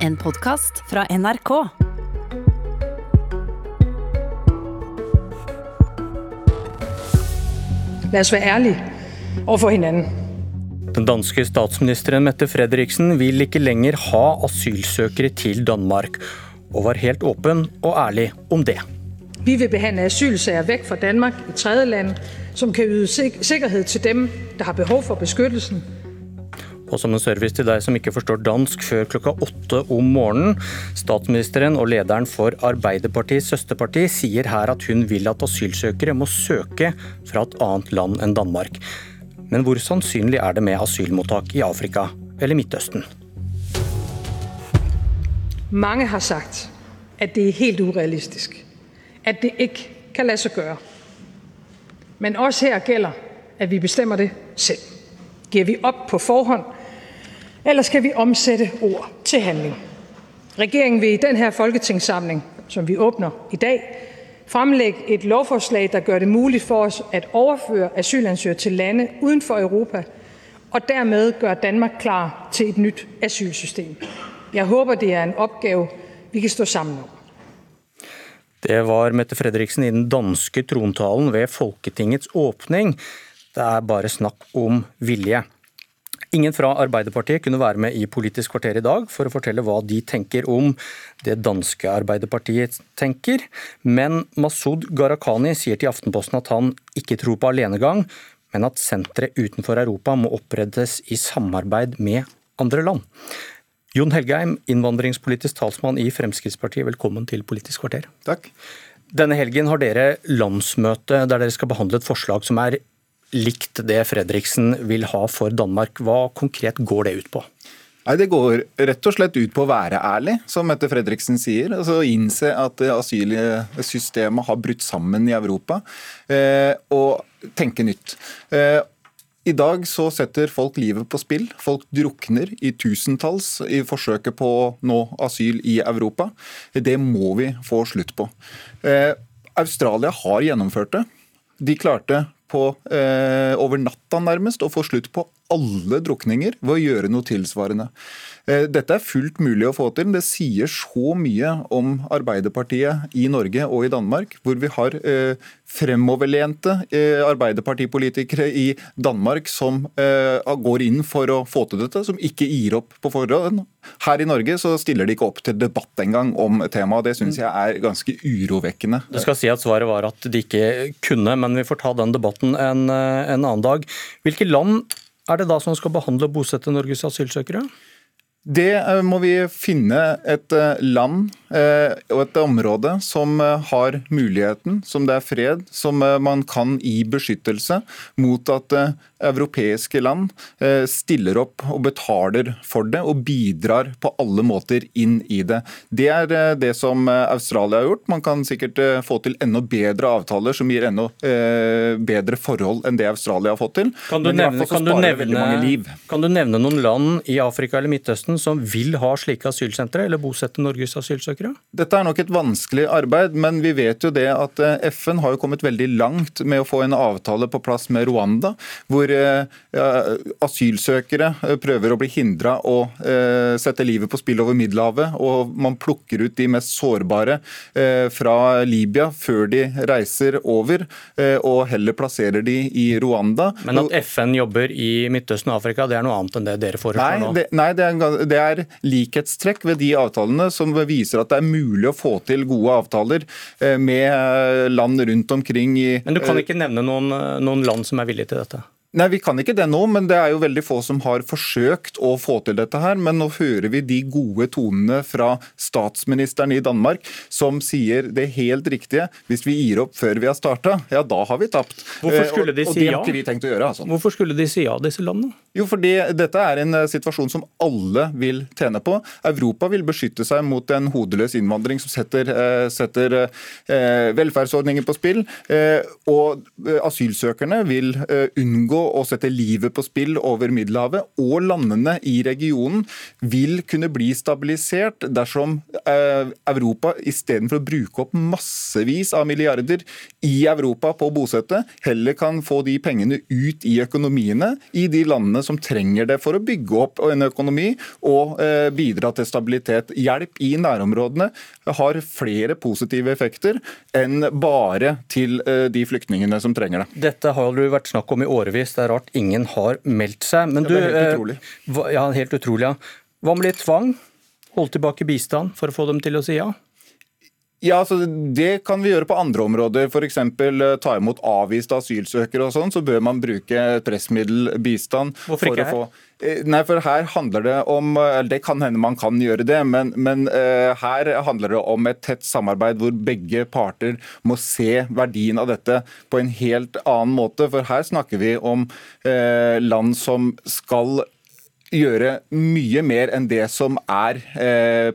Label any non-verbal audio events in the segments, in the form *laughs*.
En podkast fra NRK. La oss være ærlige overfor hinanden. Den danske statsministeren Mette Fredriksen vil ikke lenger ha asylsøkere til Danmark, og var helt åpen og ærlig om det. Vi vil behandle asylsager vekk fra Danmark i tredjeland, som kan yde sikkerhet til dem, der har behov for beskyttelsen. Og som en service til deg som ikke forstår dansk før klokka åtte om morgenen. Statsministeren og lederen for Arbeiderpartiets søsterparti sier her at hun vil at asylsøkere må søke fra et annet land enn Danmark. Men hvor sannsynlig er det med asylmottak i Afrika eller Midtøsten? Mange har sagt, at det er helt urealistisk. At det ikke kan lade seg gøre. Men også her gælder, at vi bestemmer det selv. Giver vi opp på forhånd, eller skal vi omsætte ord til handling? Regeringen vil i den her folketingssamling, som vi åbner i dag, fremlægge et lovforslag, der gør det muligt for os at overføre asylansøgere til lande uden for Europa, og dermed gøre Danmark klar til et nyt asylsystem. Jeg håber, det er en opgave, vi kan stå sammen om. Det var Mette Fredriksen i den danske trontalen ved Folketingets åpning. Det er bare snakk om vilje. Ingen fra Arbeiderpartiet kunne være med i Politisk kvarter i dag for å fortelle hva de tenker om det danske Arbeiderpartiet tenker, men Masud Gharahkhani sier til Aftenposten at han ikke tror på alenegang, men at sentre utenfor Europa må opprettes i samarbeid med andre land. Jon Helgheim, innvandringspolitisk talsmann i Fremskrittspartiet, velkommen til Politisk kvarter. Takk. Denne helgen har dere landsmøte der dere skal behandle et forslag som er likt det Fredriksen vil ha for Danmark. Hva konkret går det ut på? Nei, Det går rett og slett ut på å være ærlig, som Mette Fredriksen sier. altså Innse at asylsystemet har brutt sammen i Europa, eh, og tenke nytt. Eh, I dag så setter folk livet på spill. Folk drukner i tusentalls i forsøket på å nå asyl i Europa. Det må vi få slutt på. Eh, Australia har gjennomført det. De klarte på, eh, over natta nærmest å få slutt på alle drukninger ved å gjøre noe tilsvarende. Eh, dette er fullt mulig å få til. Det sier så mye om Arbeiderpartiet i Norge og i Danmark, hvor vi har eh, fremoverlente eh, arbeiderpartipolitikere i Danmark som går inn for å få til dette, som ikke gir opp på forhånd. Her i Norge så stiller de ikke opp til debatt engang om temaet. Det syns jeg er ganske urovekkende. Du skal si at Svaret var at de ikke kunne, men vi får ta den debatten en, en annen dag. Hvilke land er det da som skal behandle og bosette Norges asylsøkere? Det eh, må vi finne et eh, land eh, og et område som har muligheten, som det er fred, som man kan gi beskyttelse mot at europeiske land stiller opp og betaler for det og bidrar på alle måter inn i det. Det er det som Australia har gjort. Man kan sikkert få til enda bedre avtaler som gir enda bedre forhold enn det Australia har fått til. Kan du, nevne, kan, du nevne, kan du nevne noen land i Afrika eller Midtøsten som vil ha slike asylsentre, eller bosette Norges asylsøkere? Dette er nok et vanskelig arbeid, men vi vet jo det at eh, FN har jo kommet veldig langt med å få en avtale på plass med Rwanda, hvor eh, asylsøkere eh, prøver å bli hindra å sette livet på spill over Middelhavet, og man plukker ut de mest sårbare fra Libya før de reiser over, og heller plasserer de i Rwanda. Men at FN jobber i Midtøsten og Afrika, det er noe annet enn det dere foreslår nå? Det, nei, det er, det er likhetstrekk ved de avtalene som viser at det er mulig å få til gode avtaler eh, med land rundt omkring i Men du kan eh, ikke nevne noen, noen land som er villige til dette? Nei, Vi kan ikke det nå, men det er jo veldig få som har forsøkt å få til dette her. Men nå hører vi de gode tonene fra statsministeren i Danmark, som sier det helt riktige. Hvis vi gir opp før vi har starta, ja da har vi tapt. Hvorfor eh, skulle de si ja? Og det har ikke vi tenkt å gjøre. altså. Hvorfor skulle de si ja, disse landene? Jo, fordi dette er en eh, situasjon som alle vil tjene på. Europa vil beskytte seg mot en hodeløs innvandring som setter, eh, setter velferdsordninger på spill. Og asylsøkerne vil unngå å sette livet på spill over Middelhavet, og landene i regionen vil kunne bli stabilisert dersom eh, Europa istedenfor å bruke opp massevis av milliarder i Europa på å bosette, heller kan få de pengene ut i økonomiene i de landene som trenger det for å bygge opp en økonomi og eh, bidra til stabilitet. Hjelp i nærområdene har flere positive effekter enn bare til eh, de flyktningene som trenger det. Dette har det vært snakk om i årevis. Det er rart ingen har meldt seg. Men det er helt eh, utrolig. Hva, ja, helt utrolig, ja. Hva med litt tvang? Holde tilbake bistand for å få dem til å si ja? Ja, så Det kan vi gjøre på andre områder. F.eks. Uh, ta imot avviste asylsøkere og sånn. Så bør man bruke pressmiddelbistand. Hvorfor ikke få Eh, nei, for her handler det om Det kan hende man kan gjøre det, men, men uh, her handler det om et tett samarbeid hvor begge parter må se verdien av dette på en helt annen måte. For her snakker vi om uh, land som skal gjøre mye mer enn det som er eh,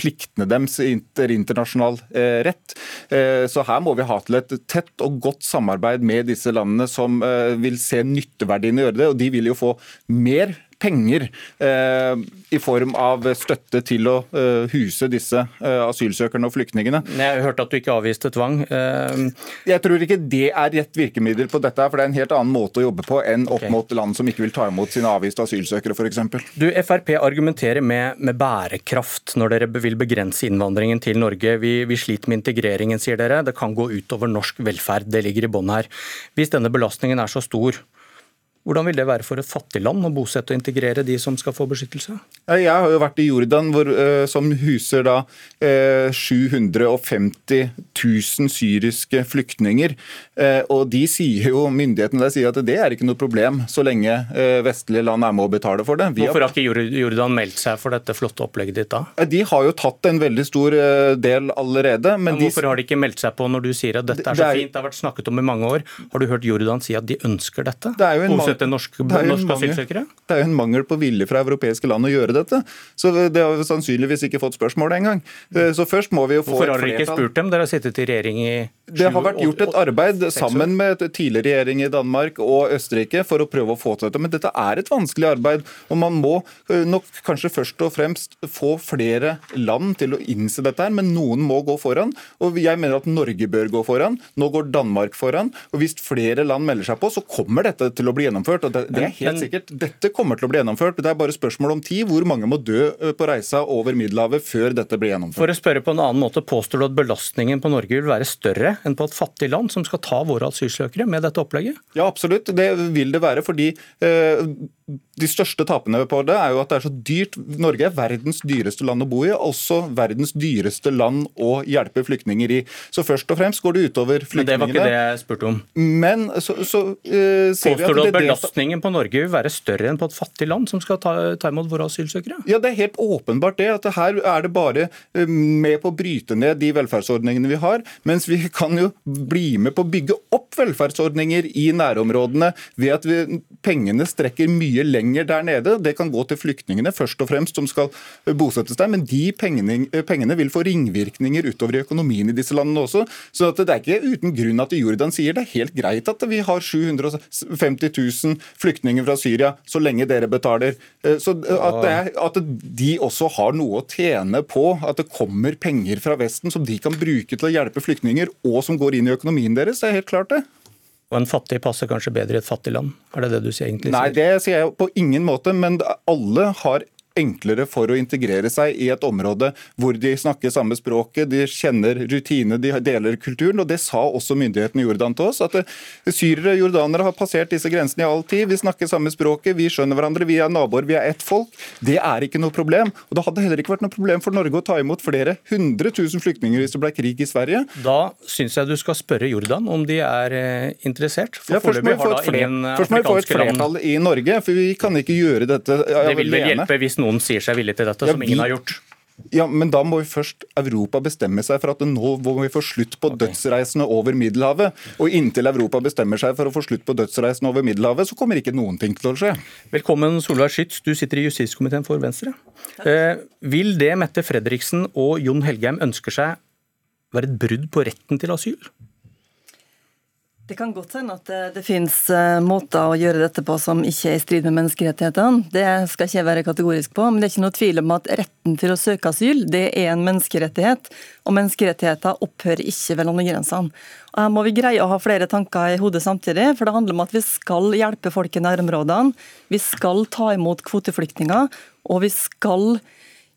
pliktene deres etter internasjonal eh, rett. Eh, så her må vi ha til et tett og godt samarbeid med disse landene som eh, vil se nytteverdien i å gjøre det. Og de vil jo få mer penger eh, i form av støtte til å eh, huse disse eh, asylsøkerne og flyktningene. Jeg hørte at du ikke avviste tvang. Eh, Jeg tror ikke det er rett virkemiddel på dette, for det er en helt annen måte å jobbe på enn opp okay. mot land som ikke vil ta imot sine avviste asylsøkere, f.eks. Du, Frp argumenterer med, med bærekraft når dere vil begrense innvandringen til Norge. Vi, vi sliter med integreringen, sier dere. Det kan gå utover norsk velferd. Det ligger i bånn her. Hvis denne belastningen er så stor, hvordan vil det være for et fattig land å bosette og integrere de som skal få beskyttelse? Jeg har jo vært i Jordan, hvor, eh, som huser da eh, 750 000 syriske flyktninger. Eh, og de sier jo, Myndighetene der sier at det er ikke noe problem så lenge eh, vestlige land er med å betale for det. Vi Hvorfor har ikke Jordan meldt seg for dette flotte opplegget ditt da? Eh, de har jo tatt en veldig stor del allerede. Men Men de, hvorfor har de ikke meldt seg på når du sier at dette er Det så er- fint, det har vært snakket om i mange år? Har du hørt Jordan si at de ønsker dette? Det er jo en Bosette norske, det er jo en mangel- Det er jo en mangel på vilje fra europeiske land å gjøre dette. Så det har vi sannsynligvis ikke fått spørsmål engang. Så først må vi jo få Hvorfor har dere ikke spurt dem? Dere har sittet i regjering i Det har vært gjort et arbeid sammen med tidligere regjering i Danmark og Østerrike for å prøve å få til dette. Men dette er et vanskelig arbeid, og man må nok kanskje først og fremst få flere land til å innse dette her, men noen må gå foran. Og jeg mener at Norge bør gå foran. Nå går Danmark foran. Og hvis flere land melder seg på, så kommer dette til å bli gjennomført. Og det, det er helt sikkert. Dette kommer til å bli gjennomført. Det er bare spørsmål om tid. Hvor mange må dø på reisa over Middelhavet før dette blir gjennomført? For å spørre på en annen måte, Påstår du at belastningen på Norge vil være større enn på et fattig land som skal ta våre asylsøkere med dette opplegget? Ja, absolutt. Det vil det være. fordi eh, de største tapene på det er jo at det er så dyrt. Norge er verdens dyreste land å bo i, også verdens dyreste land å hjelpe flyktninger i. Så først og fremst går det utover flyktningene. Men det var ikke det jeg spurte om. Men så, så uh, ser Påstår du at at belastningen på Norge vil være større enn på et fattig land som skal ta, ta imot våre asylsøkere? Ja, Det er helt åpenbart det. at Her er det bare eh, med på å bryte ned de velferdsordningene vi har. Mens vi kan jo bli med på å bygge opp velferdsordninger i nærområdene ved at vi, pengene strekker mye lenger der nede. Det kan gå til flyktningene først og fremst som skal bosettes der. Men de pengene, pengene vil få ringvirkninger utover i økonomien i disse landene også. Så at det er ikke uten grunn at Jordan sier det er helt greit at vi har 750 000 flyktninger fra Syria så lenge dere betaler. Eh, Så at, det er, at de også har noe å tjene på at det kommer penger fra Vesten som de kan bruke til å hjelpe flyktninger, og som går inn i økonomien deres, det er helt klart det. Og en fattig passer kanskje bedre i et fattig land? Er det det du sier egentlig Nei, det sier jeg på ingen måte, men alle har enklere for å integrere seg i et område hvor de snakker samme språket, de kjenner rutine, de deler kulturen. og Det sa også myndighetene i Jordan til oss. At eh, syrere og jordanere har passert disse grensene i all tid. Vi snakker samme språket, vi skjønner hverandre, vi er naboer, vi er ett folk. Det er ikke noe problem. Og Det hadde heller ikke vært noe problem for Norge å ta imot flere hundre tusen flyktninger hvis det ble krig i Sverige. Da syns jeg du skal spørre Jordan om de er eh, interessert. For Ja, først må vi foreløpig få har et da fler- ingen eh, først må vi få et flertall i Norge, for vi kan ikke gjøre dette alene. Det vil vel hjelpe hvis noen sier seg villig til dette, Ja, som ingen vi- har gjort. Ja, Men da må vi først Europa bestemme seg for at nå må vi få slutt på dødsreisene over Middelhavet. Og inntil Europa bestemmer seg for å få slutt på dødsreisene over Middelhavet, så kommer ikke noen ting til å skje. Velkommen, Solveig Schytz. Du sitter i justiskomiteen for Venstre. Eh, vil det Mette Fredriksen og Jon Helgheim ønsker seg, være et brudd på retten til asyl? Det kan godt hende at det, det finnes uh, måter å gjøre dette på som ikke er i strid med menneskerettighetene. Det skal ikke jeg være kategorisk på, men det er ikke noe tvil om at retten til å søke asyl det er en menneskerettighet. Og menneskerettigheter opphører ikke ved landegrensene. Og Her må vi greie å ha flere tanker i hodet samtidig, for det handler om at vi skal hjelpe folk i nærområdene. Vi skal ta imot kvoteflyktninger, og vi skal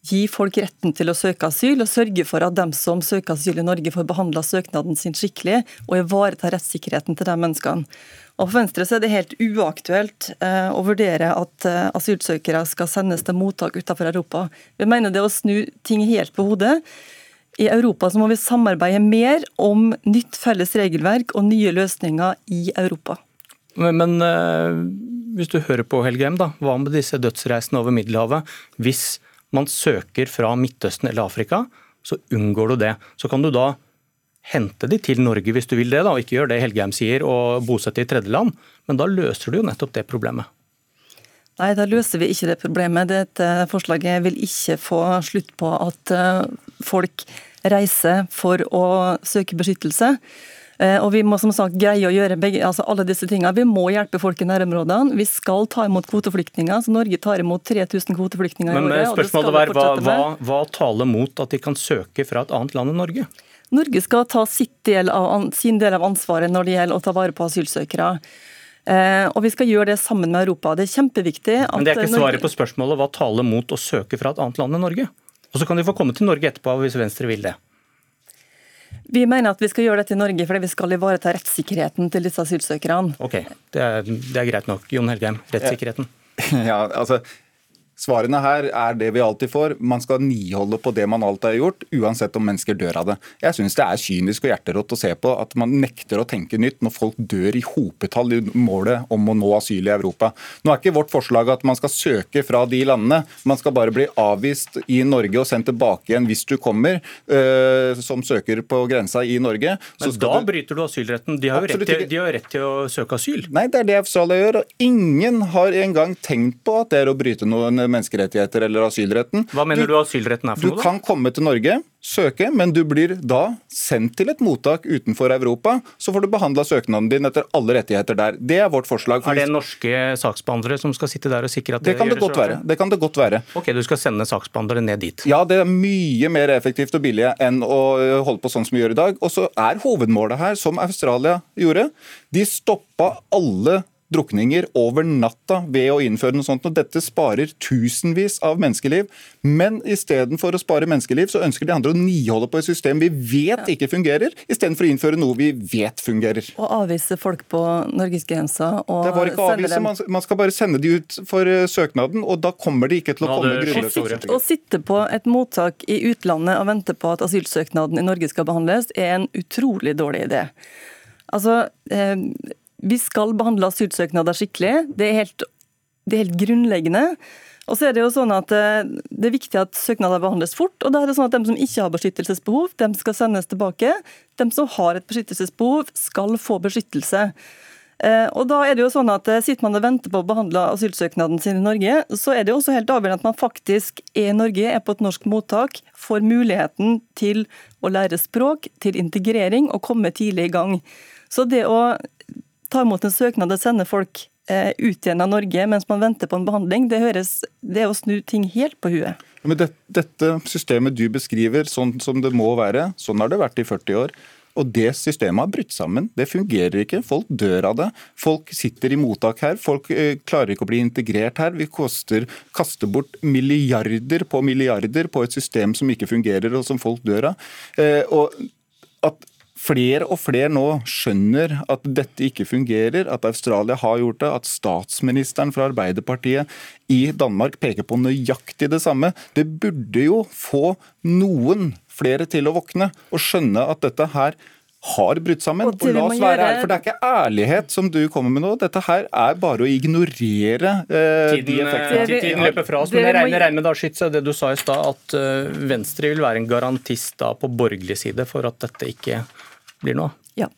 gi folk retten til å søke asyl, og sørge for at dem som søker asyl i Norge, får behandla søknaden sin skikkelig, og ivareta rettssikkerheten til de menneskene. Og For Venstre så er det helt uaktuelt eh, å vurdere at eh, asylsøkere skal sendes til mottak utenfor Europa. Vi mener det å snu ting helt på hodet. I Europa så må vi samarbeide mer om nytt felles regelverk og nye løsninger i Europa. Men, men eh, hvis du hører på Helgheim, da, hva med disse dødsreisene over Middelhavet? Hvis man søker fra Midtøsten eller Afrika, så unngår du det. Så kan du da hente de til Norge hvis du vil det, da, og ikke gjøre det Helgheim sier, og bosette i tredjeland. Men da løser du jo nettopp det problemet. Nei, da løser vi ikke det problemet. Dette forslaget vil ikke få slutt på at eh, folk reiser for å søke beskyttelse. Eh, og Vi må som sagt greie å gjøre begge, altså alle disse tingene. Vi må hjelpe folk i nærområdene. Vi skal ta imot kvoteflyktninger. så Norge tar imot 3000 kvoteflyktninger i året. Men spørsmålet var, hva, hva, hva taler mot at de kan søke fra et annet land enn Norge? Norge skal ta del av, sin del av ansvaret når det gjelder å ta vare på asylsøkere. Eh, og vi skal gjøre det sammen med Europa. Det er kjempeviktig. Men det er ikke svaret på spørsmålet hva taler mot å søke fra et annet land enn Norge? Og så kan de få komme til Norge etterpå hvis Venstre vil det. Vi mener at vi skal gjøre dette i Norge fordi vi skal ivareta rettssikkerheten til disse asylsøkerne. Ok, det er, det er greit nok. Jon Helgheim, rettssikkerheten. Ja, *laughs* altså Svarene her er det vi alltid får. Man skal niholde på det man alltid har gjort, uansett om mennesker dør av det. Jeg syns det er kynisk og hjerterått å se på at man nekter å tenke nytt når folk dør i hopetall i målet om å nå asyl i Europa. Nå er ikke vårt forslag at man skal søke fra de landene. Man skal bare bli avvist i Norge og sendt tilbake igjen hvis du kommer øh, som søker på grensa i Norge. Men da du... bryter du asylretten. De har, jo rett til, de har rett til å søke asyl. Nei, det er det Australia gjør. Og ingen har engang tenkt på at det er å bryte noen menneskerettigheter eller asylretten. Hva mener du, du asylretten er for noe? Du kan komme til Norge, søke, men du blir da sendt til et mottak utenfor Europa. Så får du behandla søknaden din etter alle rettigheter der. Det er vårt forslag. Er det norske saksbehandlere som skal sitte der og sikre at det, det kan det godt være. Det kan det godt være. Ok, Du skal sende saksbehandlere ned dit? Ja, det er mye mer effektivt og billig enn å holde på sånn som vi gjør i dag. Og så er hovedmålet her, som Australia gjorde, de stoppa alle drukninger over natta ved å innføre noe sånt. og Dette sparer tusenvis av menneskeliv. Men istedenfor å spare menneskeliv, så ønsker de andre å niholde på et system vi vet ikke fungerer, istedenfor å innføre noe vi vet fungerer. Og avvise folk på norgesgrensa og Det var ikke avvise, man, man skal bare sende de ut for uh, søknaden, og da kommer de ikke til å komme grunnløst. Å sitte på et mottak i utlandet og vente på at asylsøknaden i Norge skal behandles, er en utrolig dårlig idé. Altså, eh, vi skal behandle asylsøknader skikkelig. Det er helt, det er helt grunnleggende. Og så er Det jo sånn at eh, det er viktig at søknader behandles fort. og da er det sånn at De som ikke har beskyttelsesbehov, de skal sendes tilbake. De som har et beskyttelsesbehov, skal få beskyttelse. Eh, og da er det jo sånn at eh, Sitter man og venter på å behandle asylsøknaden sin i Norge, så er det jo også helt avgjørende at man faktisk er i Norge, er på et norsk mottak, får muligheten til å lære språk, til integrering og komme tidlig i gang. Så det å ta imot en søknad og sende folk eh, ut igjen av Norge mens man venter på en behandling, det, høres, det er å snu ting helt på huet. Men det, Dette systemet du beskriver, sånn som det må være, sånn har det vært i 40 år. Og det systemet har brutt sammen. Det fungerer ikke. Folk dør av det. Folk sitter i mottak her. Folk eh, klarer ikke å bli integrert her. Vi koster, kaster bort milliarder på milliarder på et system som ikke fungerer, og som folk dør av. Eh, og at flere og flere nå skjønner at dette ikke fungerer, at Australia har gjort det, at statsministeren fra Arbeiderpartiet i Danmark peker på nøyaktig det samme. Det burde jo få noen flere til å våkne og skjønne at dette her har brutt sammen. Og, og la oss være ærlige, for Det er ikke ærlighet som du kommer med nå. Dette her er bare å ignorere eh, tiden, de effektene. Tiden løper fra oss. Men jeg regner, regner med da, Skytze, det du sa i stad, at uh, Venstre vil være en garantist da på borgerlig side for at dette ikke blir noe av? Ja.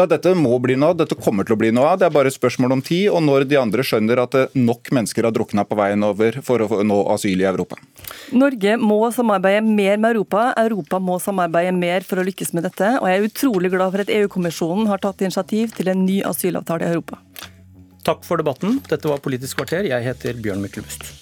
Ja, Dette må bli noe av, dette kommer til å bli noe av. Det er bare et spørsmål om tid, og når de andre skjønner at nok mennesker har drukna på veien over for å nå asyl i Europa. Norge må samarbeide mer med Europa. Europa må samarbeide mer for å lykkes med dette. Og jeg er utrolig glad for at EU-kommisjonen har tatt initiativ til en ny asylavtale i Europa. Takk for debatten. Dette var Politisk kvarter. Jeg heter Bjørn Myklebust.